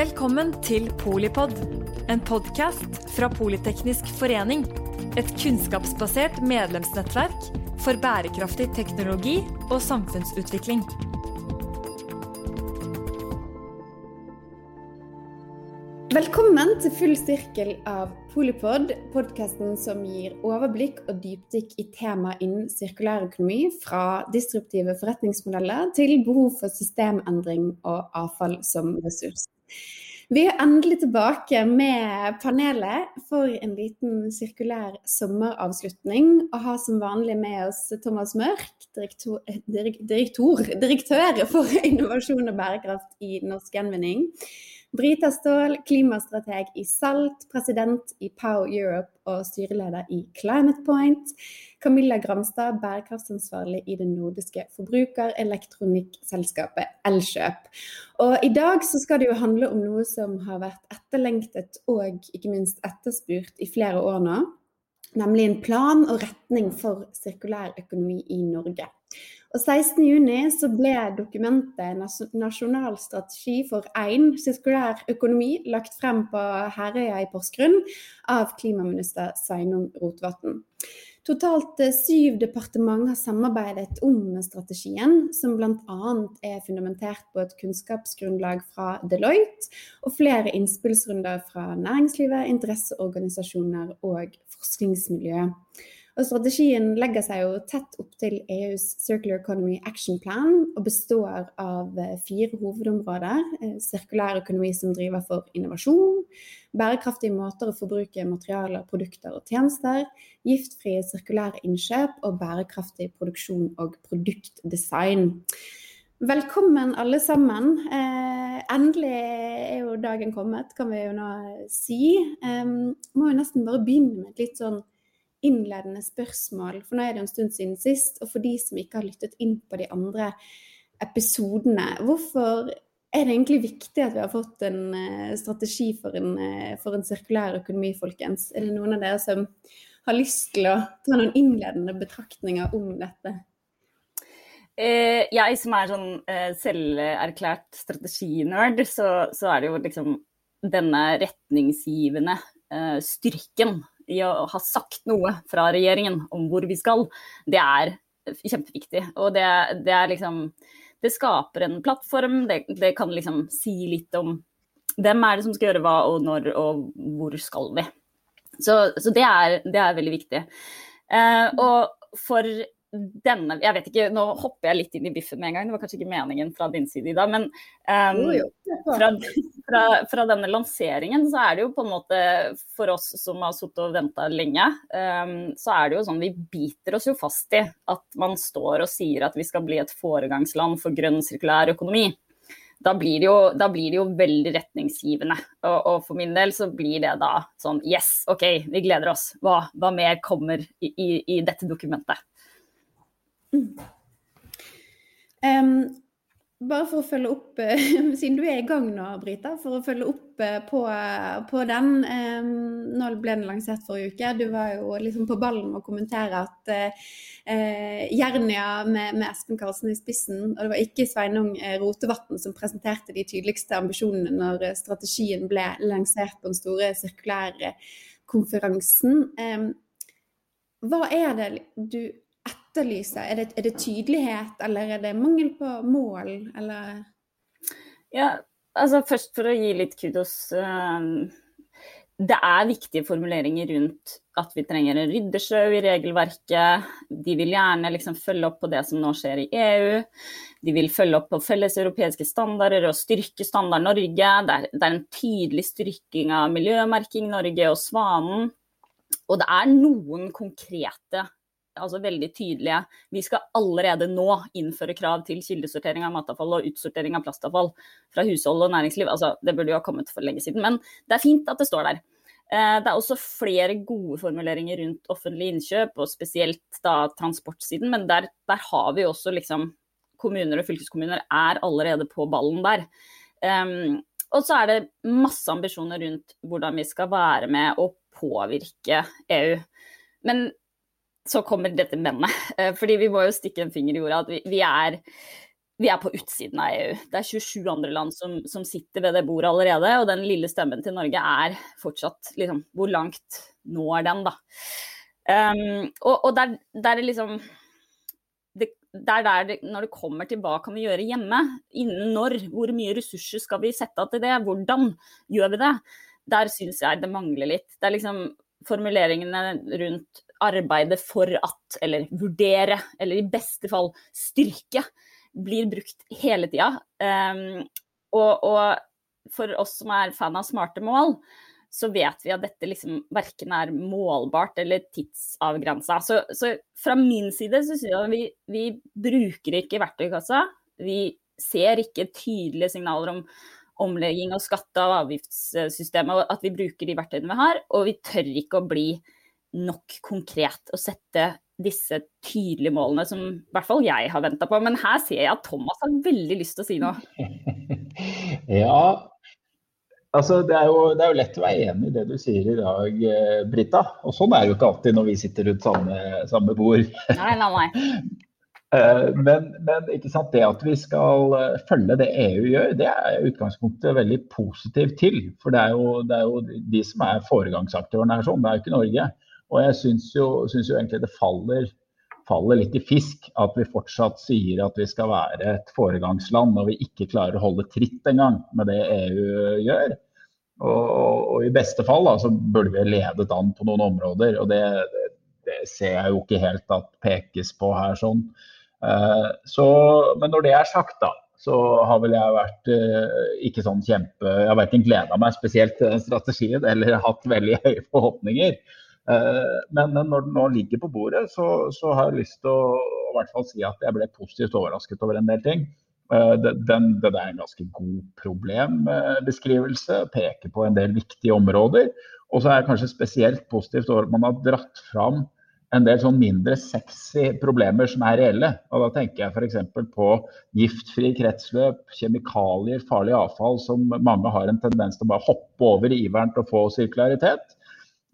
Velkommen til Polipod, en podkast fra Politeknisk forening. Et kunnskapsbasert medlemsnettverk for bærekraftig teknologi og samfunnsutvikling. Velkommen til full sirkel av Polipod, podkasten som gir overblikk og dypdykk i tema innen sirkulærøkonomi, fra disruptive forretningsmodeller til behov for systemendring og avfall som ressurs. Vi er endelig tilbake med panelet for en liten sirkulær sommeravslutning. Og har som vanlig med oss Thomas Mørk, direktor, direktor, direktør for innovasjon og bærekraft i Norsk Gjenvinning. Brita Ståhl, klimastrateg i SALT, president i Power Europe og styreleder i Climate Point. Camilla Gramstad, bærekraftsansvarlig i det nordiske forbrukerelektronikkselskapet Elkjøp. Og I dag så skal det jo handle om noe som har vært etterlengtet og ikke minst etterspurt i flere år nå. Nemlig en plan og retning for sirkulær økonomi i Norge. Og 16.6 ble dokumentet 'Nasjonal strategi for én sirkulær økonomi' lagt frem på Herøya i Porsgrunn av klimaminister Sveinung Rotevatn. Totalt eh, syv departement har samarbeidet om strategien, som bl.a. er fundamentert på et kunnskapsgrunnlag fra Deloitte og flere innspillsrunder fra næringslivet, interesseorganisasjoner og forskningsmiljø. Og strategien legger seg jo tett opp til EUs Circular Economy Action Plan og består av eh, fire hovedområder. Eh, sirkulær økonomi som driver for innovasjon, bærekraftige måter å forbruke materialer, produkter og tjenester, giftfrie sirkulære innkjøp og bærekraftig produksjon og produktdesign. Velkommen alle sammen. Eh, endelig er jo dagen kommet, kan vi jo nå si. Eh, må jo nesten bare begynne med et litt sånn innledende spørsmål, for nå er det en stund siden sist. Og for de som ikke har lyttet inn på de andre episodene, hvorfor er det egentlig viktig at vi har fått en uh, strategi for en, uh, for en, sirkulær økonomi, folkens? Er det noen av dere som har lyst til å ta noen innledende betraktninger om dette? Eh, jeg som er sånn eh, selverklært strateginerd, så, så, er det jo liksom denne retningsgivende eh, styrken i å ha sagt noe fra regjeringen om hvor vi skal, det er kjempeviktig. Og det, det er liksom Det skaper en plattform, det, det, kan liksom si litt om hvem er det som skal gjøre hva, og når, og hvor skal vi. Så, så det, er, det, er, veldig viktig. Eh, og for denne Jeg vet ikke, nå hopper jeg litt inn i biffen med en gang, det var kanskje ikke meningen fra din side i dag. Men um, fra, fra, fra, denne lanseringen så er det jo på en måte for oss som har sittet og venta lenge, um, så er det jo sånn vi biter oss jo fast i at man står og sier at vi skal bli et foregangsland for grønn sirkulær økonomi. Da blir, jo, da blir, det jo, veldig retningsgivende. Og, og, for min del så blir det da sånn yes, OK, vi gleder oss. Hva, hva mer kommer i, i, i dette dokumentet? Um, bare for å følge opp, eh, siden du er i gang nå, Brita, for å følge opp eh, på, på den. Um, nå ble den lansert forrige uke. Du var jo liksom på ballen med å kommentere at uh, Jernia med, med, Espen Karlsen i spissen, og det var ikke Sveinung Rotevatn som presenterte de tydeligste ambisjonene når strategien ble lansert på den store sirkulære konferansen. Um, hva er det du etterlyser? Er det, er det, tydelighet, eller er det mangel på mål, eller? Ja, altså først for å gi litt kudos. Um, det er viktige formuleringer rundt at vi trenger en ryddesjø i regelverket. De vil gjerne liksom følge opp på det som nå skjer i EU. De vil følge opp på felles europeiske standarder og styrke Standard Norge. Det er, det er en tydelig styrking av miljømerking Norge og Svanen. Og det er noen konkrete altså veldig tydelige. Vi skal allerede nå innføre krav til kildesortering av matavfall og utsortering av plastavfall fra hushold og næringsliv. Altså, det burde jo ha kommet for lenge siden, men det er fint at det står der. Eh, det er også flere gode formuleringer rundt offentlige innkjøp, og spesielt da transportsiden, men der, der har vi også liksom Kommuner og fylkeskommuner er allerede på ballen der. Um, og så er det masse ambisjoner rundt hvordan vi skal være med og påvirke EU. Men så kommer dette mennet. Eh, fordi vi må jo stikke en finger i jorda. At vi, vi, er, vi er på utsiden av EU. Det er 27 andre land som, som, sitter ved det bordet allerede, og den lille stemmen til Norge er fortsatt liksom, Hvor langt når den, da? Um, og, og der, der er liksom det, er der det, når det kommer til hva kan vi gjøre hjemme, innen når, hvor mye ressurser skal vi sette av til det, hvordan gjør vi det? Der syns jeg det mangler litt. Det er liksom formuleringene rundt arbeide for at, eller vurdere, eller i beste fall styrke, blir brukt hele tida. Um, og, og for oss som er fan av smarte mål, så vet vi at dette liksom verken er målbart eller tidsavgrensa. Så, så, fra min side så sier jeg vi, vi bruker ikke verktøykassa. Vi ser ikke tydelige signaler om omlegging av skatte- og avgiftssystemet, og at vi bruker de verktøyene vi har. Og vi tør ikke å bli nok konkret og sette disse tydelige målene som i hvert fall jeg har venta på. Men her ser jeg at Thomas har veldig lyst til å si noe. ja, altså det er, jo, det er, jo, lett å være enig i det du sier i dag, Brita. Britta. Og sånn er det jo ikke alltid når vi sitter rundt samme, samme bord. Nei, nei, nei. Eh, men, men det at vi skal eh, følge det EU gjør, det er i utgangspunktet veldig positivt til. For det er jo, det er jo de som er foregangsaktørene her, sånn. det er jo ikke Norge. Og jeg syns jo, jo egentlig det faller, faller, litt i fisk at vi fortsatt sier at vi skal være et foregangsland når vi ikke klarer å holde tritt engang med det EU gjør. Og, og i beste fall da, så burde vi ledet an på noen områder. og det, det, det ser jeg jo ikke helt at pekes på her sånn. Eh, så, men når det er sagt, da, så har vel jeg vært eh, ikke sånn kjempe Jeg har verken gleda meg spesielt til den strategien eller hatt veldig høye forhåpninger. Eh, men når den nå ligger på bordet, så, så har jeg lyst til å i hvert fall si at jeg ble positivt overrasket over en del ting. Den, den, det er en ganske god problembeskrivelse, peker på en del viktige områder. Og så er jeg kanskje spesielt positivt over at man har dratt fram en del sånn mindre sexy problemer som er reelle. Og da tenker jeg f.eks. på giftfri kretsløp, kjemikalier, farlig avfall som mange har en tendens til å bare hoppe over i iveren til å få sirkularitet.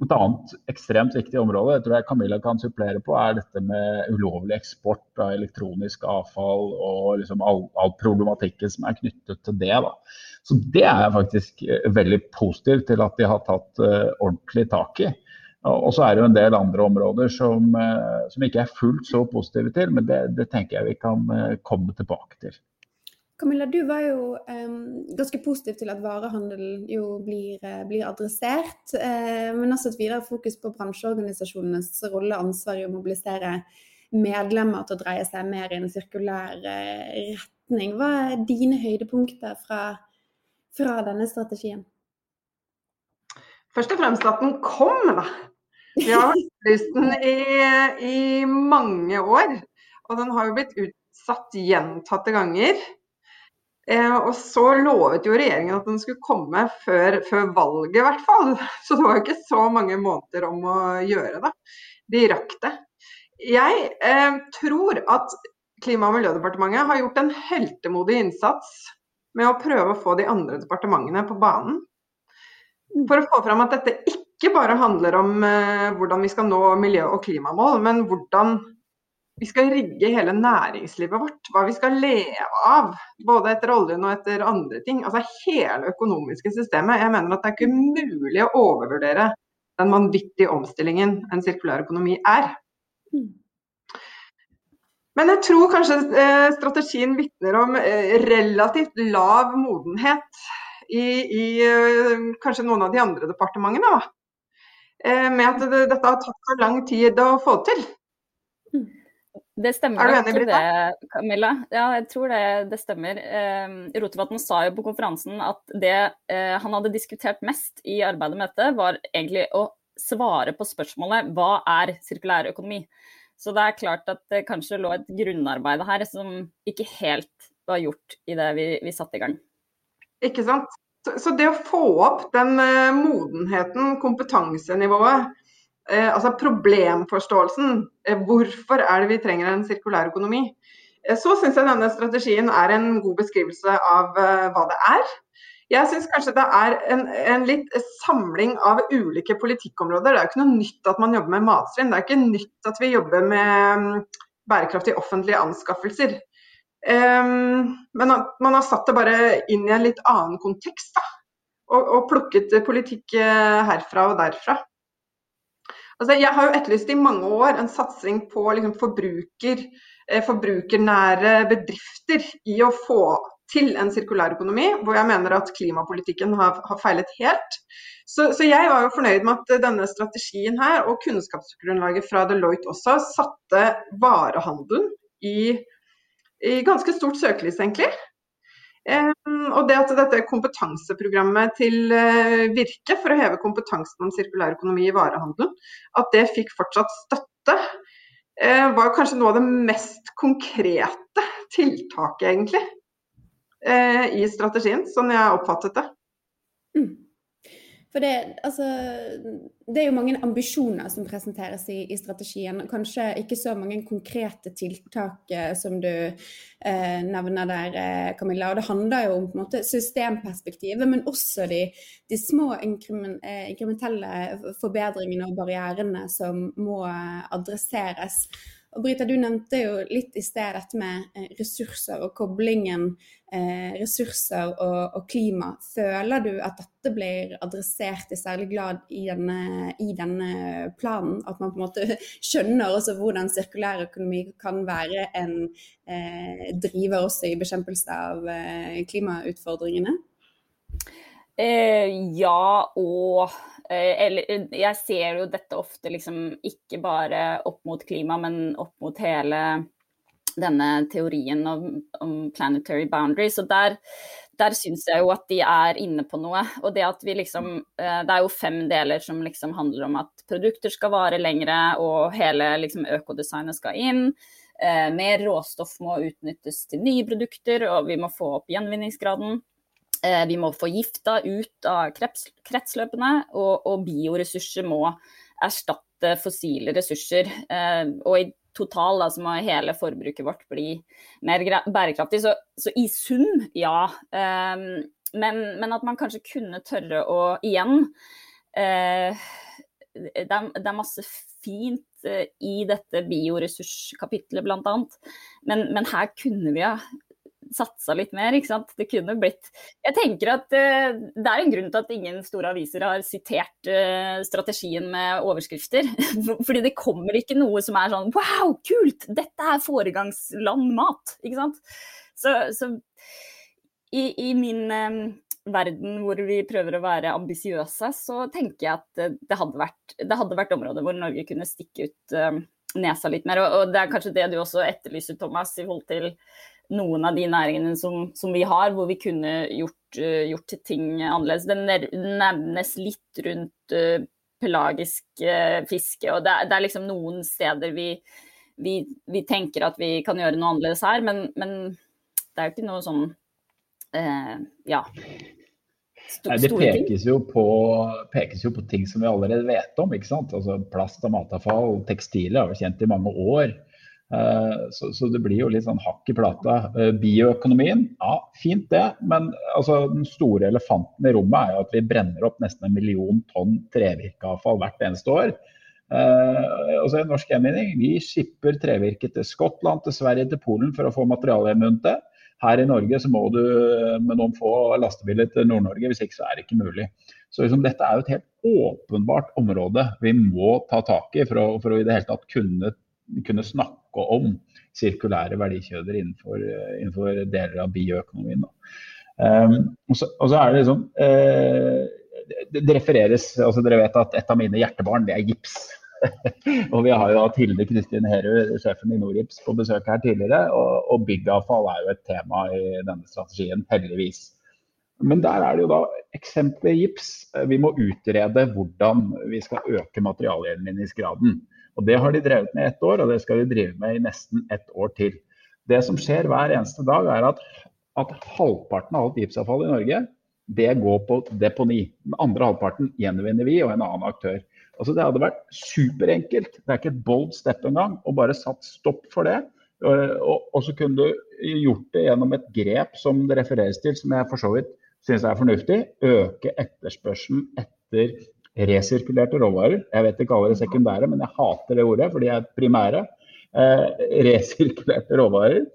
Et annet ekstremt viktig område jeg tror jeg Camilla kan supplere på, er dette med ulovlig eksport av elektronisk avfall og liksom all, all, problematikken som er knyttet til det. Da. Så Det er jeg faktisk veldig positiv til at de har tatt uh, ordentlig tak i. Og så er det jo en del andre områder som, eh, som ikke er fullt så positive til, men det, det, tenker jeg vi kan eh, komme tilbake til. Camilla, du var jo um, ganske positiv til at varehandel jo blir, blir adressert, uh, men også et videre fokus på bransjeorganisasjonenes rolle og ansvar i å mobilisere medlemmer til å dreie seg mer i en sirkulær uh, retning. Hva er dine høydepunkter fra, fra denne strategien? Først og fremst at den kom, da. Vi har etterlyst den i, i, mange år, og den har jo blitt utsatt gjentatte ganger. Eh, og så lovet jo regjeringen at den skulle komme før, før, valget, i hvert fall. Så det var jo ikke så mange måneder om å gjøre det. De rakk det. Jeg eh, tror at Klima- og miljødepartementet har gjort en heltemodig innsats med å prøve å få de andre departementene på banen. For å få fram at dette ikke ikke bare handler om eh, hvordan vi skal nå miljø- og klimamål, men hvordan vi skal rigge hele næringslivet vårt. Hva vi skal leve av, både etter oljen og etter andre ting. Altså hele økonomiske systemet. Jeg mener at det er ikke mulig å overvurdere den vanvittige omstillingen en sirkulær økonomi er. Men jeg tror kanskje eh, strategien vitner om eh, relativt lav modenhet i, i kanskje noen av de andre departementene. Da. Eh, med at det, dette har tatt for lang tid å få til. Det stemmer er du enig? Det, Camilla. Ja, jeg tror det, det stemmer. Eh, Rotevatn sa jo på konferansen at det eh, han hadde diskutert mest i arbeidet med dette, var egentlig å svare på spørsmålet hva er sirkulær økonomi? Så det er klart at det kanskje lå et grunnarbeid her som ikke helt var gjort i det vi, vi satte i gang. Ikke sant. Så det å få opp den eh, modenheten, kompetansenivået, eh, altså problemforståelsen, eh, hvorfor er det vi trenger en sirkulær økonomi, så syns jeg denne strategien er en god beskrivelse av hva det er. Jeg syns kanskje det er en, en, litt samling av ulike politikkområder. Det er jo ikke noe nytt at man jobber med matsvinn. Det er ikke nytt at vi jobber med mm, bærekraftige offentlige anskaffelser. Um, men man har satt det bare inn i en litt annen kontekst, da. Og, og plukket politikk herfra og derfra. Altså, jeg har jo etterlyst i mange år en satsing på liksom, forbruker, forbrukernære bedrifter i å få til en sirkulær økonomi, hvor jeg mener at klimapolitikken har, har feilet helt. Så, så, jeg var jo fornøyd med at denne strategien her, og kunnskapsgrunnlaget fra Deloitte også, satte varehandelen i i ganske stort søkelys, egentlig. Og det at dette kompetanseprogrammet til uh, Virke for å heve kompetansen om sirkulær økonomi i varehandelen, at det fikk fortsatt støtte, uh, var kanskje noe av det mest konkrete tiltaket, egentlig, uh, i strategien, sånn jeg oppfattet det. Mm. For det, altså, det, er jo mange ambisjoner som presenteres i, i, strategien. Kanskje ikke så mange konkrete tiltak eh, som du eh, nevner der, eh, Camilla. Og det handler jo om måte, systemperspektivet, men også de, de små eh, inkrementelle forbedringene og barrierene som må adresseres. Og Brita, du nevnte jo litt i sted dette med eh, ressurser og koblingen eh, ressurser og, og, klima. Føler du at dette blir adressert i særlig grad i i denne, planen? At man på en måte skjønner også hvordan sirkulær økonomi kan være en eh, driver også i bekjempelse av eh, klimautfordringene? Eh, ja og eller, eh, jeg ser jo dette ofte liksom ikke bare opp mot klima, men opp mot hele denne teorien om, om planetary boundaries. Og der, der syns jeg jo at de er inne på noe. Og det at vi liksom eh, Det er jo fem deler som liksom handler om at produkter skal vare lengre, og hele liksom økodesignet skal inn. mer råstoff må utnyttes til nye produkter, og vi må få opp gjenvinningsgraden. Eh, vi må få gifta ut av kretsløpene, og, og bioressurser må erstatte fossile ressurser. Eh, og i total da, så må hele forbruket vårt bli mer bærekraftig. Så, så i sum, ja. Eh, men, men, at man kanskje kunne tørre å igjen det er, det er masse fint i dette bioressurskapitlet bl.a. Men, men her kunne vi ha satsa litt mer. ikke sant? Det kunne blitt Jeg tenker at uh, det er en grunn til at ingen store aviser har sitert uh, strategien med overskrifter. Fordi det kommer ikke noe som er sånn wow, kult! Dette er foregangslandmat. Ikke sant? Så, så i, i, min um, verden hvor vi prøver å være ambisiøse, så tenker jeg at det hadde vært, det hadde vært områder hvor Norge kunne stikke ut nesa litt mer. Og, og, det er kanskje det du også etterlyser, Thomas, i forhold til noen av de næringene som, som vi har, hvor vi kunne gjort, uh, gjort ting annerledes. Det nevnes litt rundt uh, pelagisk uh, fiske, og det er, det er, liksom noen steder vi, vi, vi, tenker at vi kan gjøre noe annerledes her, men, men det er jo ikke noe sånn ja. Sto, Nei, det pekes jo, på, pekes jo, på, ting som vi allerede vet om. ikke sant? Altså Plast og matavfall, tekstiler har vært kjent i mange år. Eh, så, så, det blir jo litt sånn hakk i plata. Eh, bioøkonomien, ja fint det. Men altså, den store elefanten i rommet er jo at vi brenner opp nesten en million tonn trevirkeavfall hvert eneste år. Uh, altså Norsk Gjenvinning vi skipper trevirke til Skottland, til Sverige, til Polen for å få materialgjenvunnet det. Her i Norge så må du med noen få lastebiler til Nord-Norge, hvis ikke så er det ikke mulig. Så liksom, Dette er jo et helt åpenbart område vi må ta tak i for å, for å i det hele tatt kunne kunne snakke om sirkulære verdikjeder innenfor, innenfor deler av bioøkonomien. Um, og, så, og, så, er det liksom uh, det, refereres altså Dere vet at et av mine hjertebarn, det er gips. og vi har jo hatt Hilde Kristin Herud, sjefen i Norgips, på besøk her tidligere. Og, og byggavfall er jo et tema i denne strategien, heldigvis. Men der er det jo da eksempelet gips. Vi må utrede hvordan vi skal øke materialgjenvinningsgraden. Og Det har de drevet med i ett år, og det skal de drive med i nesten ett år til. Det som skjer hver eneste dag, er at, at halvparten av alt gipsavfall i Norge det går på deponi. Den andre halvparten gjenvinner vi og en annen aktør. Altså Det hadde vært superenkelt, det er ikke et bold step engang, å bare satt stopp for det. Og, og, så kunne du gjort det gjennom et grep som det refereres til, som jeg for så vidt syns er fornuftig. Øke etterspørselen etter resirkulerte råvarer. Jeg vet ikke alle det sekundære, men jeg hater det ordet, for de er primære. Eh, resirkulerte råvarer.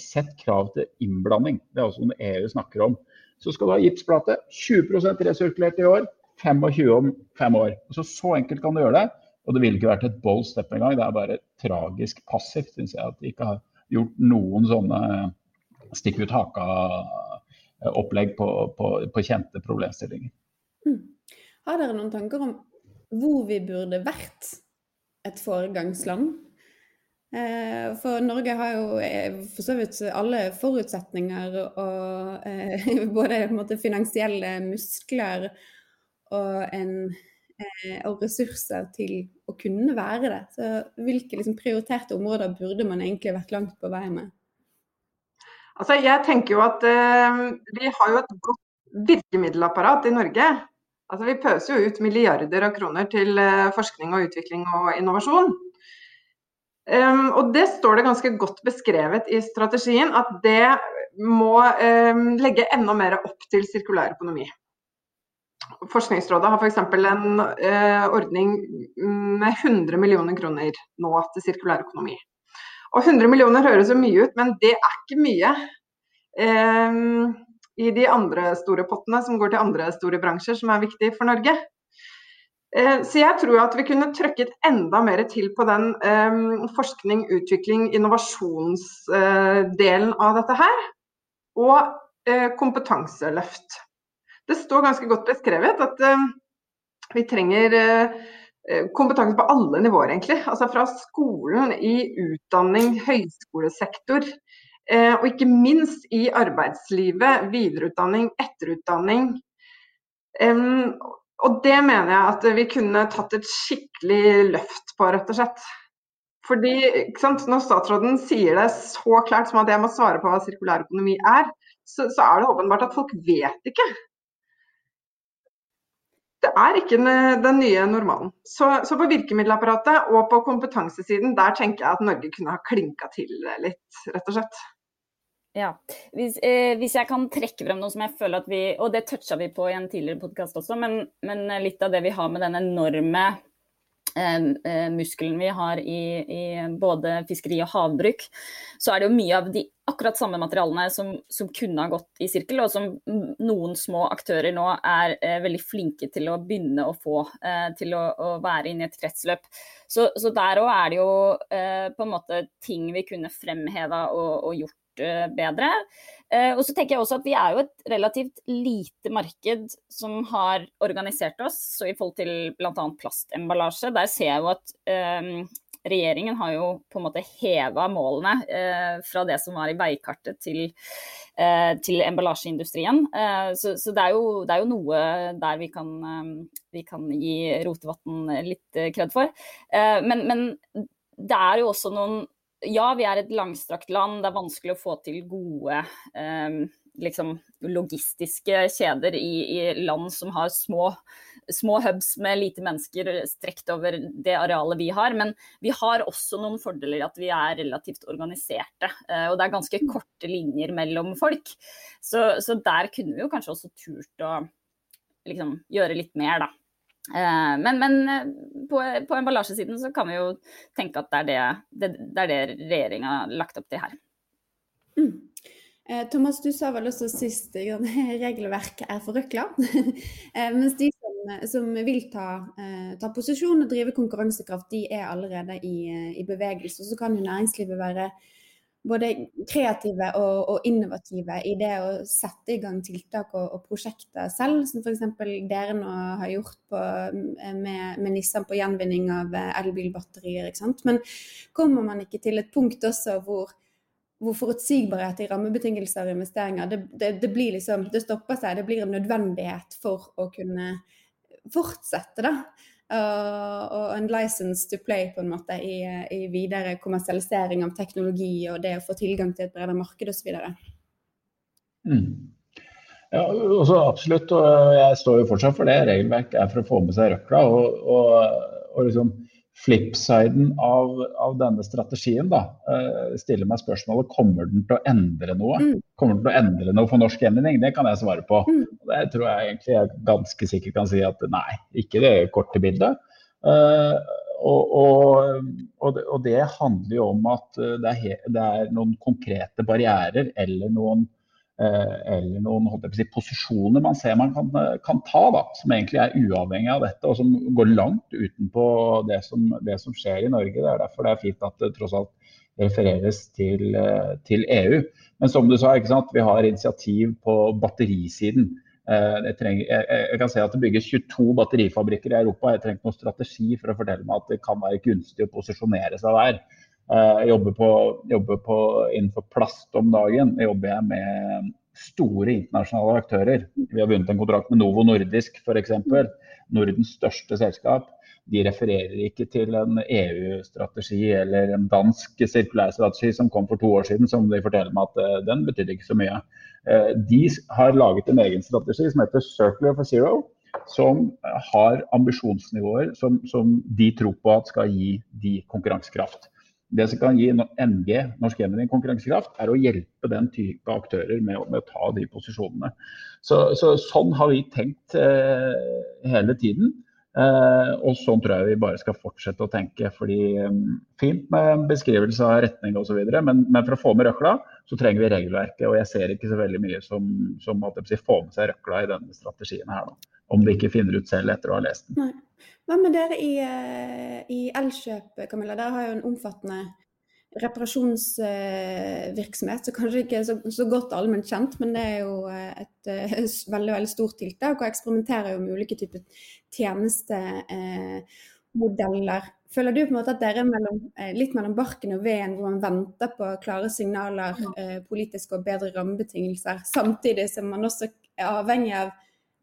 Sett krav til innblanding. Det er også noe EU snakker om. Så skal du ha gipsplate. 20% resirkulert i år, 25 om fem år. Så, så enkelt kan du gjøre det. Og det ville ikke vært et bold step engang. Det er bare tragisk passivt, syns jeg, at de ikke har gjort noen sånne stikk ut haka-opplegg på, på, på, kjente problemstillinger. Mm. Har dere noen tanker om hvor vi burde vært et foregangsland? Eh, for Norge har jo eh, for så vidt alle forutsetninger og eh, både finansielle muskler og, en, og, ressurser til å kunne være det. Så hvilke liksom, prioriterte områder burde man egentlig vært langt på vei med? Altså, jeg tenker jo at eh, vi har jo et godt virkemiddelapparat i Norge. Altså, vi pøser jo ut milliarder av kroner til uh, forskning og utvikling og innovasjon. Um, og det står det ganske godt beskrevet i strategien at det må um, legge enda mer opp til sirkulær økonomi. Forskningsrådet har f.eks. en uh, ordning med 100 millioner kroner nå til sirkulær økonomi. Og 100 millioner høres jo mye ut, men det er ikke mye eh, i de andre store pottene som går til andre store bransjer som er viktige for Norge. Eh, så jeg tror at vi kunne trykket enda mer til på den eh, forskning, utvikling, innovasjonsdelen av dette her. Og eh, kompetanseløft. Det står ganske godt beskrevet at eh, vi trenger eh, Eh, kompetanse på alle nivåer, egentlig. Altså fra skolen, i utdanning, høyskolesektor. Eh, og ikke minst i arbeidslivet. Videreutdanning, etterutdanning. og det mener jeg at vi kunne tatt et skikkelig løft på, rett og slett. Fordi, Når statsråden sier det så klart som at jeg må svare på hva sirkulær økonomi er, så, så er det åpenbart at folk vet ikke det er ikke den nye normalen. Så, så, på virkemiddelapparatet og på kompetansesiden, der tenker jeg at Norge kunne ha klinka til litt, rett og slett. Ja, hvis, eh, hvis, jeg kan trekke frem noe som jeg føler at vi Og det toucha vi på i en tidligere podkast også, men, men, litt av det vi har med den enorme Eh, eh, muskelen vi har i, i, både fiskeri og havbruk, så er det jo mye av de akkurat samme materialene som, som kunne ha gått i sirkel, og som noen små aktører nå er eh, veldig flinke til å begynne å få eh, til å, å, være inne i et kretsløp. Så, så der òg er det jo eh, på en måte ting vi kunne fremheva og, og gjort bedre. Eh, og så tenker jeg også at vi er jo et relativt lite marked som har organisert oss. Så i forhold til bl.a. plastemballasje, der ser jeg jo at um, regjeringen har jo på en måte heva målene eh, fra det som var i veikartet til, eh, til emballasjeindustrien. Eh, så, så det, er jo, det, er jo, noe der vi kan, vi kan gi Rotevatn litt kred for. Men, men, det er jo også noen ja, vi er et langstrakt land. Det er vanskelig å få til gode eh, liksom, logistiske kjeder i, i, land som har små, små hubs med lite mennesker strekt over det arealet vi har. Men vi har også noen fordeler at vi er relativt organiserte. Eh, og det er ganske korte linjer mellom folk. Så, så der kunne vi jo kanskje også turt å liksom, gjøre litt mer, da. Eh, men, men eh, på, på, emballasjesiden så kan vi jo tenke at det er det, det, det, regjeringa har lagt opp til her. Mm. Eh, Thomas, du sa vel også sist at regelverket er forrøkla. Mens de som, som vil ta, ta, posisjon og drive konkurransekraft, de er allerede i, i bevegelse. Så kan jo næringslivet være både kreative og, og, innovative i det å sette i gang tiltak og, og prosjekter selv, som f.eks. dere nå har gjort på, med, med, Nissan på gjenvinning av elbilbatterier. Men kommer man ikke til et punkt også hvor, hvor forutsigbarhet i rammebetingelser og investeringer, det, det, det, blir liksom, det stopper seg, det blir en nødvendighet for å kunne fortsette, da. Og en license to play på en måte i, i, videre kommersialisering av teknologi og det å få tilgang til et bredere marked osv. Mm. Ja, også absolutt. og Jeg står jo fortsatt for det. Regelverk er for å få med seg røkla. Og, og, og liksom flipsiden av, av, denne strategien da, uh, stiller meg spørsmålet kommer den til å endre noe. Mm. Kommer den til å endre noe for norsk gjenvinning? Det kan jeg svare på. Mm. Det tror jeg egentlig jeg ganske sikkert kan si at nei, ikke det korte bildet. Uh, og, og, og, det, og, det, handler jo om at det er, det er noen konkrete barrierer eller noen, eller noen si, posisjoner man ser man kan, kan, ta, da, som egentlig er uavhengig av dette, og som går langt utenpå det som, det som skjer i Norge. Det er derfor det er fint at det tross alt refereres til, til EU. Men som du sa, vi har initiativ på batterisiden. Eh, trenger, jeg, jeg, kan se at det bygges 22 batterifabrikker i Europa. Jeg trenger ikke noen strategi for å fortelle meg at det kan være gunstig å posisjonere seg der. Eh, jeg jobber, på, jobber på, innenfor plast om dagen. Jeg jobber jeg med store internasjonale aktører. Vi har vunnet en kontrakt med Novo Nordisk f.eks. Nordens største selskap de refererer ikke til en EU-strategi eller en dansk sirkulærstrategi som kom for to år siden, som de forteller meg at uh, den betydde ikke så mye. Uh, de har laget en egen strategi som heter Circular for Zero, som har ambisjonsnivåer som, som de tror på at skal gi de konkurransekraft. Det som kan gi NG, Norsk Gjenvinning, konkurransekraft, er å hjelpe den type aktører med, med å ta de posisjonene. Så, så, sånn har vi tenkt eh, hele tiden. Eh, og sånn tror jeg vi bare skal fortsette å tenke. fordi um, Fint med beskrivelse av retning osv., men, men for å få med røkla, så trenger vi regelverket. Og jeg ser ikke så veldig mye som, som si, får med seg røkla i denne strategien her. Da. Om de ikke finner ut selv etter å ha lest den. Nei. Hva med dere i, eh, i Elkjøp, Camilla? Dere har jo en omfattende reparasjonsvirksomhet, som kanskje ikke så, så godt allment kjent, men det er jo eh, et, et eh, veldig veldig stort tiltak. Og eksperimenterer jo med ulike typer tjenestemodeller. Føler du på en måte at dere er mellom, litt mellom barken og veden, hvor man venter på klare signaler, politiske og bedre rammebetingelser, samtidig som man også er avhengig av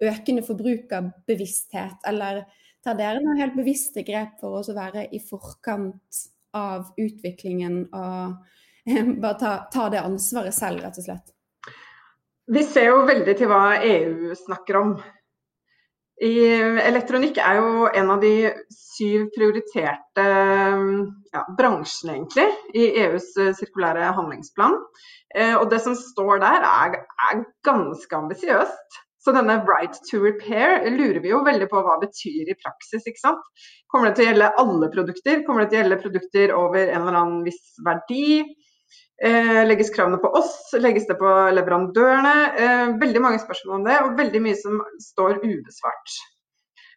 økende forbrukerbevissthet? Eller tar dere noen helt bevisste grep for å være i forkant av utviklingen og bare ta, ta det ansvaret selv, rett og slett? Vi ser jo veldig til hva EU snakker om. I, elektronikk er jo en av de syv prioriterte ja, bransjene egentlig, i EUs sirkulære handlingsplan. Eh, og det som står der er, er ganske ambisiøst. Så denne right to repair lurer vi jo veldig på hva det betyr i praksis. ikke sant? Kommer det til å gjelde alle produkter? Kommer det til å gjelde produkter over en eller annen viss verdi? Eh, legges kravene på oss? Legges det på leverandørene? Eh, veldig mange spørsmål om det, og veldig mye som står ubesvart.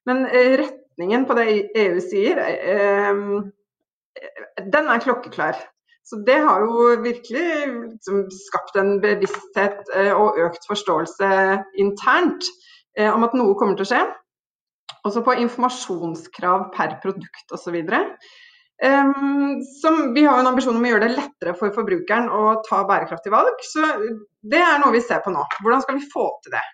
Men eh, retningen på det EU sier, eh, den er klokkeklar. Så det har jo virkelig liksom, skapt en bevissthet eh, og økt forståelse internt eh, om at noe kommer til å skje. Også på informasjonskrav per produkt osv. Um, vi har en ambisjon om å gjøre det lettere for forbrukeren å ta bærekraftige valg. Så det er noe vi ser på nå. Hvordan skal vi få til det?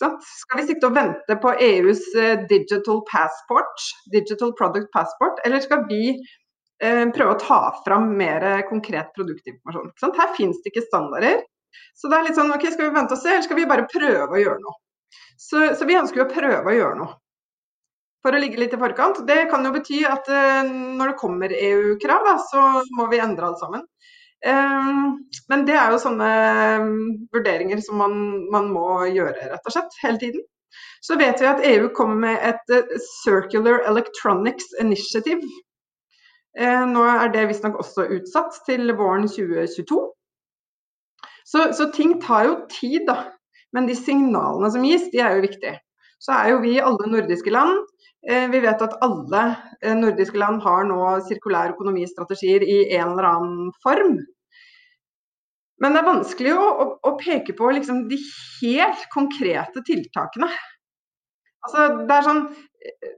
Skal vi sitte og vente på EUs uh, digital passport, digital product passport, eller skal vi Eh, prøve å ta fram mer konkret produktinformasjon. Her finnes det ikke standarder. Så det er litt sånn OK, skal vi vente og se, eller skal vi bare prøve å gjøre noe? Så, så vi ønsker jo å prøve å gjøre noe. For å ligge litt i forkant. Det kan jo bety at uh, når det kommer EU-krav, så må vi endre alt sammen. Um, men det er jo sånne vurderinger som man, man, må gjøre, rett og slett, hele tiden. Så vet vi at EU kommer med et uh, Circular Electronics Initiative Eh, nå er det visstnok også utsatt til våren 2022. Så, så, ting tar jo tid, da. Men de signalene som gis, de er jo viktige. Så er jo vi alle nordiske land. Eh, vi vet at alle eh, nordiske land har nå sirkulær økonomistrategier i en eller annen form. Men det er vanskelig å, å, å peke på liksom de helt konkrete tiltakene. Altså, det er sånn,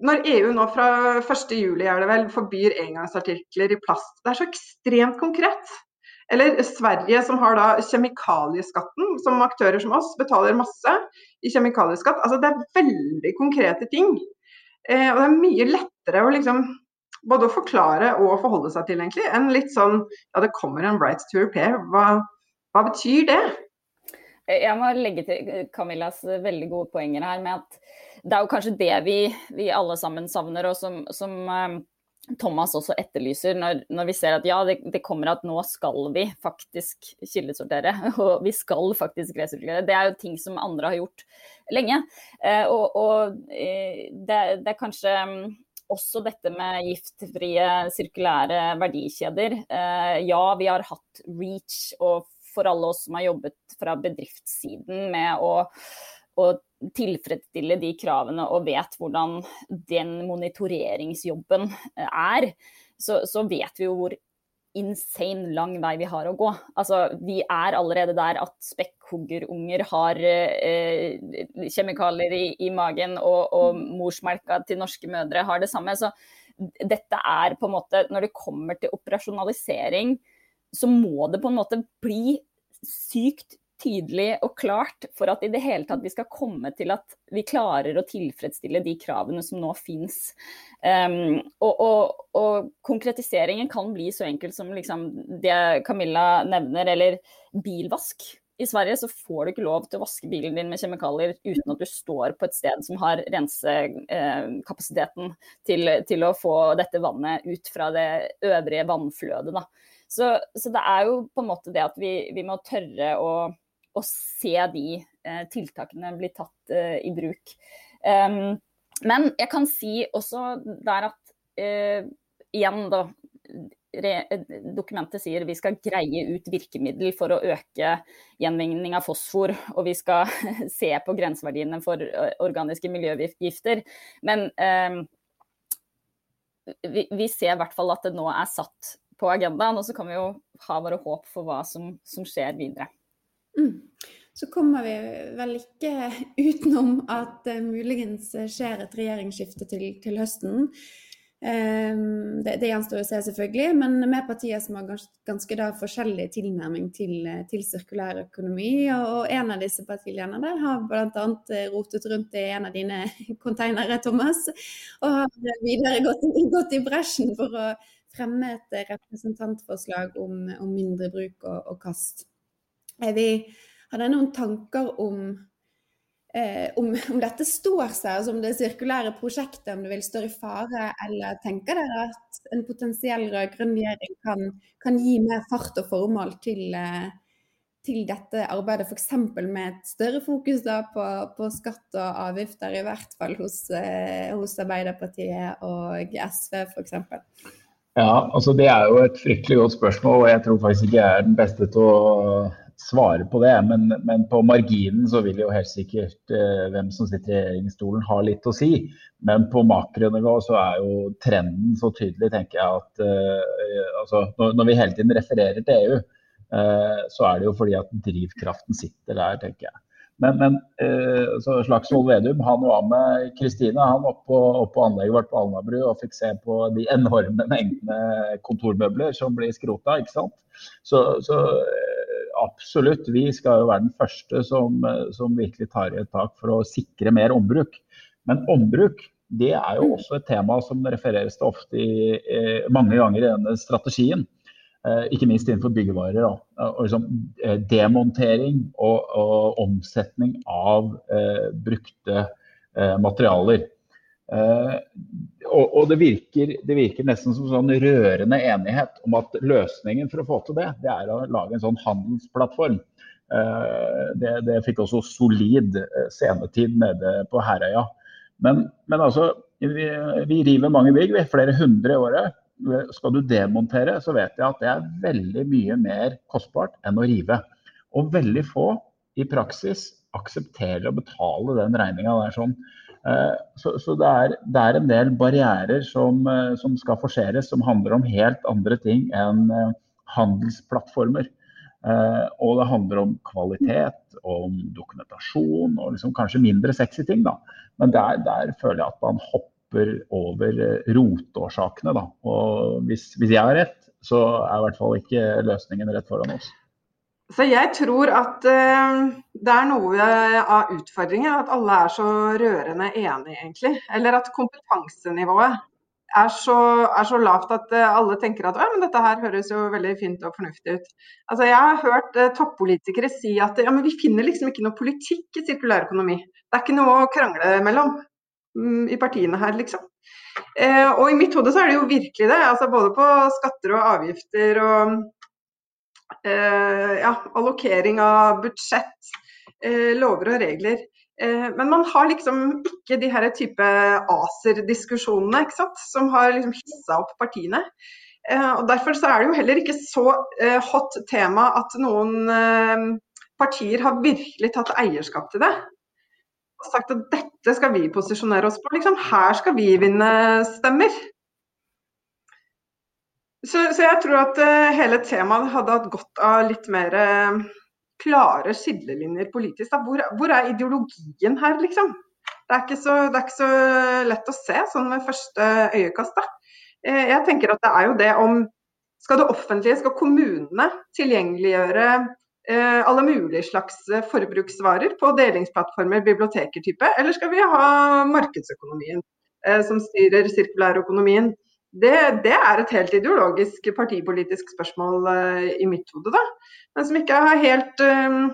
når EU nå fra 1.7 er det vel, forbyr engangsartikler i plast, det er så ekstremt konkret. Eller Sverige som har da kjemikalieskatten, som aktører som oss betaler masse i kjemikalieskatt. Altså det er veldig konkrete ting. Eh, og det er mye lettere å liksom både å forklare og forholde seg til, egentlig, enn litt sånn ja, det kommer en right to repair. Hva, hva betyr det? Jeg må legge til Camillas veldig gode poenger her med at det er jo kanskje det vi, vi alle sammen savner, og som, som Thomas også etterlyser når, når, vi ser at ja, det, det, kommer at nå skal vi faktisk kildesortere. Og vi skal faktisk resirkulere. Det er jo ting som andre har gjort lenge. Eh, og, og eh, det, det, er kanskje også dette med giftfrie sirkulære verdikjeder. Eh, ja, vi har hatt REACH, og for alle oss som har jobbet fra bedriftssiden med å, å tilfredsstille de kravene og vet hvordan den monitoreringsjobben er, så, så vet vi jo hvor insane lang vei vi har å gå. Altså, vi er allerede der at spekkhuggerunger har eh, kjemikalier i, i magen, og, og, morsmelka til norske mødre har det samme. Så dette er på en måte Når det kommer til operasjonalisering, så må det på en måte bli sykt tydelig og klart for at i det hele tatt vi skal komme til at vi klarer å tilfredsstille de kravene som nå finnes. Um, og, og, og, konkretiseringen kan bli så enkelt som liksom det Camilla nevner, eller bilvask. I Sverige så får du ikke lov til å vaske bilen din med kjemikalier uten at du står på et sted som har rensekapasiteten til, til å få dette vannet ut fra det øvrige vannflødet. Så, så, det er jo på en måte det at vi, vi må tørre å å se de eh, tiltakene bli tatt eh, i bruk. Um, men jeg kan si også der at eh, igjen, da. Dokumentet sier vi skal greie ut virkemiddel for å øke gjenvinning av fosfor, og vi skal se på grenseverdiene for organiske miljøgifter. Men eh, vi, vi, ser i hvert fall at det nå er satt på agendaen, og så kan vi jo ha våre håp for hva som, som skjer videre. Mm. Så kommer vi vel ikke utenom at det muligens skjer et regjeringsskifte til, til høsten. Um, det, det gjenstår å se, selvfølgelig, men med partier som har ganske, ganske da, forskjellig tilnærming til, til sirkulær økonomi. Og, og, en av disse partiene der har bl.a. rotet rundt i en av dine konteinere, Thomas. Og har videre gått, gått, i bresjen for å fremme et representantforslag om, om mindre bruk og, og kast. Vi, dere noen tanker om, eh, om, om, dette står seg, altså om det sirkulære prosjektet om det vil stå i fare, eller tenker dere at en potensiell rød-grønn regjering kan, kan, gi mer fart og formål til, eh, til dette arbeidet, f.eks. med et større fokus på, på, skatt og avgifter, i hvert fall hos, eh, hos Arbeiderpartiet og SV f.eks.? Ja, altså Det er jo et fryktelig godt spørsmål, og jeg tror faktisk ikke jeg er den beste til å svare på det. Men, men, på marginen så vil jo helt sikkert eh, hvem som sitter i regjeringsstolen ha litt å si. Men på makronivå så er jo trenden så tydelig, tenker jeg, at eh, altså, når, når, vi hele tiden refererer til EU, eh, så er det jo fordi at drivkraften sitter der, tenker jeg. Men, men eh, Slagsvold Vedum han var med Kristine han opp på, opp på anlegget vårt på Alnabru og fikk se på de enorme mengdene kontormøbler som blir skrota. ikke sant? Så, så absolutt, vi skal jo være den første som, som virkelig tar i et tak for å sikre mer ombruk. Men ombruk det er jo også et tema som refereres til ofte i, eh, mange ganger i denne strategien. Eh, ikke minst innenfor byggevarer. Og liksom, eh, demontering og, og, omsetning av eh, brukte materialer. Og, og det, virker, det, virker, nesten som sånn rørende enighet om at løsningen for å få til det, det er å lage en sånn handelsplattform. Det, det fikk også solid scenetid nede på Herøya. Men, men altså, vi, vi, river mange bygg, vi, flere hundre i året. Skal du demontere, så vet jeg at det er veldig mye mer kostbart enn å rive. Og veldig få i praksis aksepterer å betale den regninga sånn. Eh, så, så det, er, det, er, en del barrierer som, eh, som, skal forseres, som handler om helt andre ting enn eh, handelsplattformer. Og det handler om kvalitet, om dokumentasjon og liksom kanskje mindre sexy ting. Da. Men der, der, føler jeg at man hopper over rotårsakene. Da. Og hvis, hvis jeg har rett, så er i hvert fall ikke løsningen rett foran oss. Så jeg tror at uh, det er noe av utfordringen at alle er så rørende enige, egentlig. Eller at kompetansenivået er så, er så lavt at uh, alle tenker at dette her høres jo veldig fint og fornuftig ut. Altså, jeg har hørt uh, toppolitikere si at ja, vi finner liksom ikke noe politikk i sirkulær økonomi. Det er ikke noe å krangle mellom i partiene her, liksom. og i mitt hode så er det jo virkelig det. altså Både på skatter og avgifter og Eh, ja, allokering av budsjett, eh, lover og regler. Men man har liksom ikke de her type ACER-diskusjonene ikke sant, som har liksom hissa opp partiene. Og Derfor så er det jo heller ikke så hot tema at noen partier har virkelig tatt eierskap til det. Og sagt at dette skal vi posisjonere oss på. Liksom, her skal vi vinne stemmer. Så, så jeg tror at hele temaet hadde hatt godt av litt mer klare skillelinjer politisk. Hvor, hvor, er ideologien her, liksom? Det er, så, det er, ikke så, lett å se sånn ved første øyekast. Eh, jeg tenker at det er jo det om Skal det offentlige, skal kommunene tilgjengeliggjøre eh, alle mulige slags forbruksvarer på delingsplattformer, biblioteker type, eller skal vi ha markedsøkonomien eh, som styrer sirkulærøkonomien? Det, det, er et helt ideologisk partipolitisk spørsmål i mitt hode, da. Men som ikke har helt um,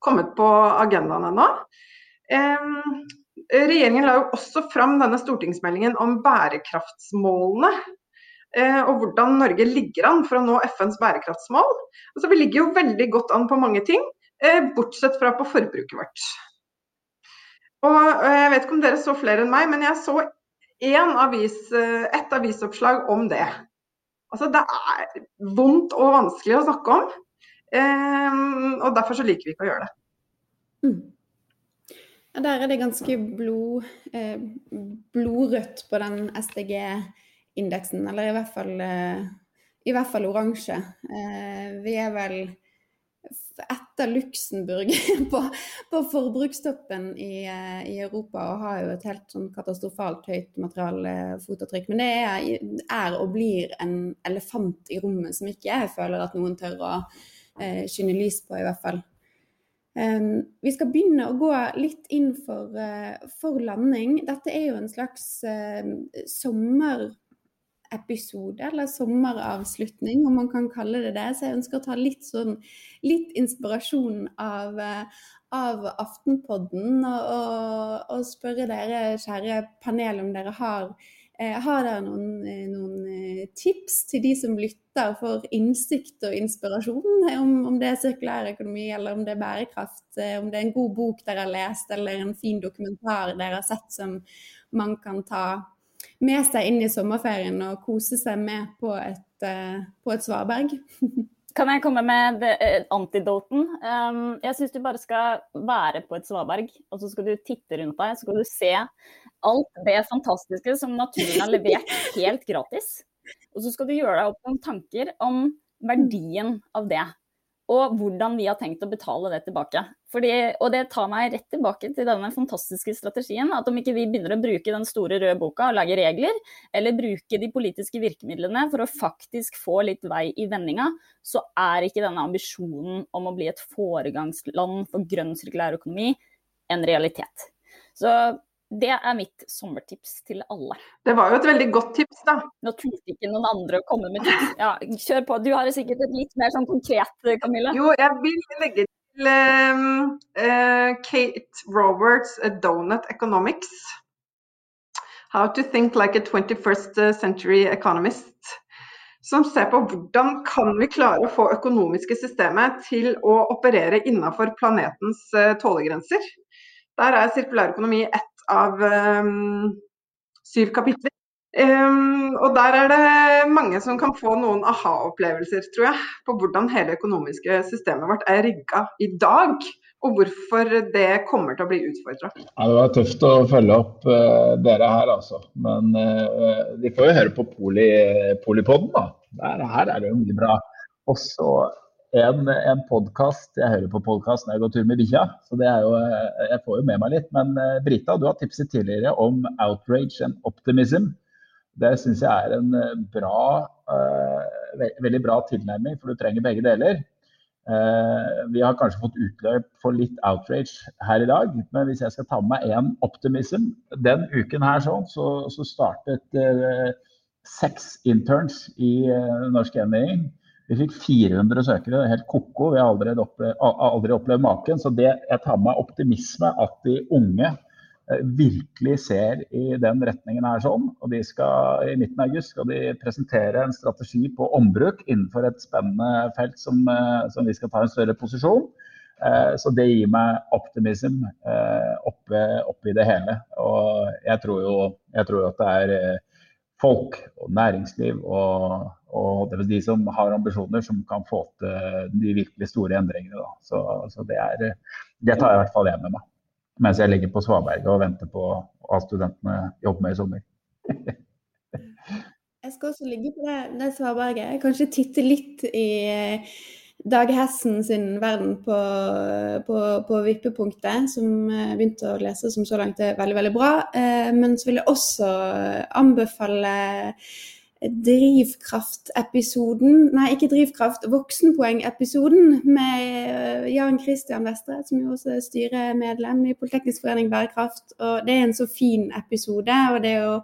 kommet på agendaen ennå. Regjeringen la jo også fram denne stortingsmeldingen om bærekraftsmålene. Uh, og hvordan Norge ligger an for å nå FNs bærekraftsmål. Altså, vi ligger jo veldig godt an på mange ting, uh, bortsett fra på forbruket vårt. Og Jeg vet ikke om dere så flere enn meg, men jeg så avis, eh, et avisoppslag om det. Altså, det er vondt og vanskelig å snakke om. Og derfor så liker vi ikke å gjøre det. Mm. Ja, der er det ganske blod, eh, blodrødt på den SDG-indeksen, eller i hvert fall, eh, i hvert fall oransje. Eh, vi er vel etter Luxembourg på, på forbrukstoppen i, eh, i, Europa og har jo et helt sånn katastrofalt høyt materialfotavtrykk. Men det er, er, og blir en elefant i rommet som ikke jeg føler at noen tør å eh, skinne lys på, i hvert fall. Um, vi skal begynne å gå litt inn for, uh, for landing. Dette er jo en slags uh, sommer episode, eller sommeravslutning, om man kan kalle det det. Så jeg ønsker å ta litt, sånn, litt inspirasjon av, eh, av Aftenpodden og, og, og, spørre dere, kjære panel, om dere har eh, har dere noen, eh, noen, tips til de som lytter for innsikt og inspirasjon? Om, om det er sirkulær økonomi, eller om det er bærekraft? Om det er en god bok dere har lest, eller en fin dokumentar dere har sett som man kan ta med seg inn i sommerferien og kose seg med på et, uh, på et svaberg. Kan jeg komme med uh, antidoten? Um, jeg syns du bare skal være på et svaberg, og så skal du titte rundt deg. Så skal du se alt det fantastiske som naturen har levert helt gratis. Og så skal du gjøre deg opp noen tanker om verdien av det og hvordan vi har tenkt å betale det tilbake. Fordi, og det tar meg rett tilbake til denne fantastiske strategien. At om ikke vi begynner å bruke den store røde boka og lage regler, eller bruke de politiske virkemidlene for å faktisk få litt vei i vendinga, så er ikke denne ambisjonen om å bli et foregangsland for grønn sirkulær økonomi en realitet. Så det er mitt sommertips til alle. Det var jo et veldig godt tips, da. Nå turte ikke noen andre å komme med tips. Ja, kjør på. Du har sikkert et litt mer sånn konkret, Camilla? Jo, jeg vil legge til um, uh, Kate Roberts' 'Donut Economics'. How to think like a 21st century economist. Som ser på hvordan kan vi klare å få økonomiske systemet til å operere innenfor planetens uh, tålegrenser. Der er sirkulær økonomi ett av um, syv kapitler. Um, og der er det mange som kan få noen aha-opplevelser, tror jeg, på hvordan hele økonomiske systemet vårt er rigga i dag. Og hvorfor det kommer til å bli utfordra. Ja, det var tøft å følge opp uh, dere her, altså. Men uh, de får jo høre på poli, Polipodden, da. Der, her er det jo mye bra. Og så en, en podkast Jeg hører på podkast når jeg går tur med bikkja, så det er jo, eh, jeg får jo med meg litt. Men uh, Brita, du har tipset tidligere om outrage and optimism. Det syns jeg er en eh, bra, ve veldig bra tilnærming, for du trenger begge deler. Vi har kanskje fått utløp for litt outrage her i dag, men hvis jeg skal ta med meg én optimism Den uken her sånn, så, så startet seks interns i Norsk Eniging vi fikk 400 søkere, helt ko-ko. Vi har aldri opplevd, aldri opplevd maken. Så det, jeg tar med optimisme at de unge eh, virkelig ser i den retningen her sånn. Og de skal, I midten av august skal de presentere en strategi på ombruk innenfor et spennende felt som, eh, som vi skal ta en større posisjon. Eh, så det gir meg optimism oppi, oppi det hele. Og jeg tror jo jeg tror at det er folk og næringsliv og, og de som har ambisjoner, som kan få til de virkelig store endringene. Så, så det, er, det, tar jeg i hvert fall jeg med meg. Mens jeg ligger på svaberget og venter på hva studentene jobber med i sommer. jeg skal også ligge på det, det svaberget. Kanskje titte litt i Dag Hessen sin verden på, på, på, vippepunktet, som jeg begynte å lese, som så langt er veldig, veldig bra. Eh, men så vil jeg også anbefale Drivkraft-episoden, nei ikke Drivkraft, Voksenpoeng-episoden med eh, Jan Christian Vestre, som jo også er styremedlem i Politeknisk forening bærekraft. og Det er en så fin episode. og det er jo,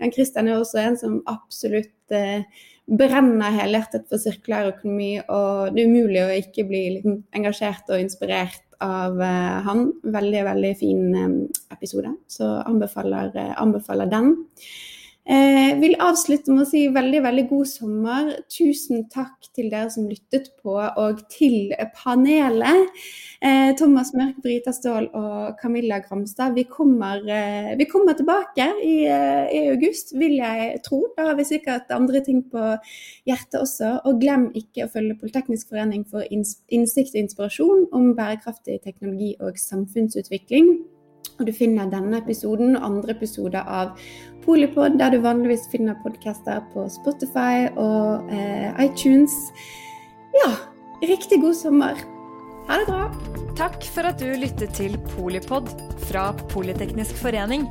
Jan Christian er også en som absolutt eh, brenner helhjertet for sirkulær økonomi, og det er umulig å ikke bli liksom, engasjert og inspirert av uh, han. Veldig, veldig fin um, episode, så anbefaler, uh, anbefaler den. Jeg eh, vil avslutte med å si veldig veldig god sommer. Tusen takk til dere som lyttet på, og til panelet. Eh, Thomas Mørk, Brita Ståhl og Camilla Gramstad. Vi kommer, eh, vi kommer tilbake i, i, august, vil jeg tro. Da har vi sikkert andre ting på hjertet også. Og glem ikke å følge Politeknisk forening for innsikt og inspirasjon om bærekraftig teknologi og samfunnsutvikling. Og du finner denne episoden og andre episoder av Polipod, der du vanligvis finner podcaster på Spotify og eh, iTunes. Ja, riktig god sommer. Ha det bra. Takk for at du lyttet til Polipod fra Politeknisk forening.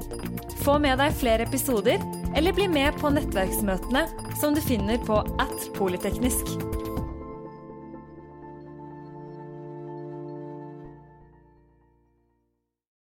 Få med deg flere episoder, eller bli med på nettverksmøtene som du finner på at polyteknisk.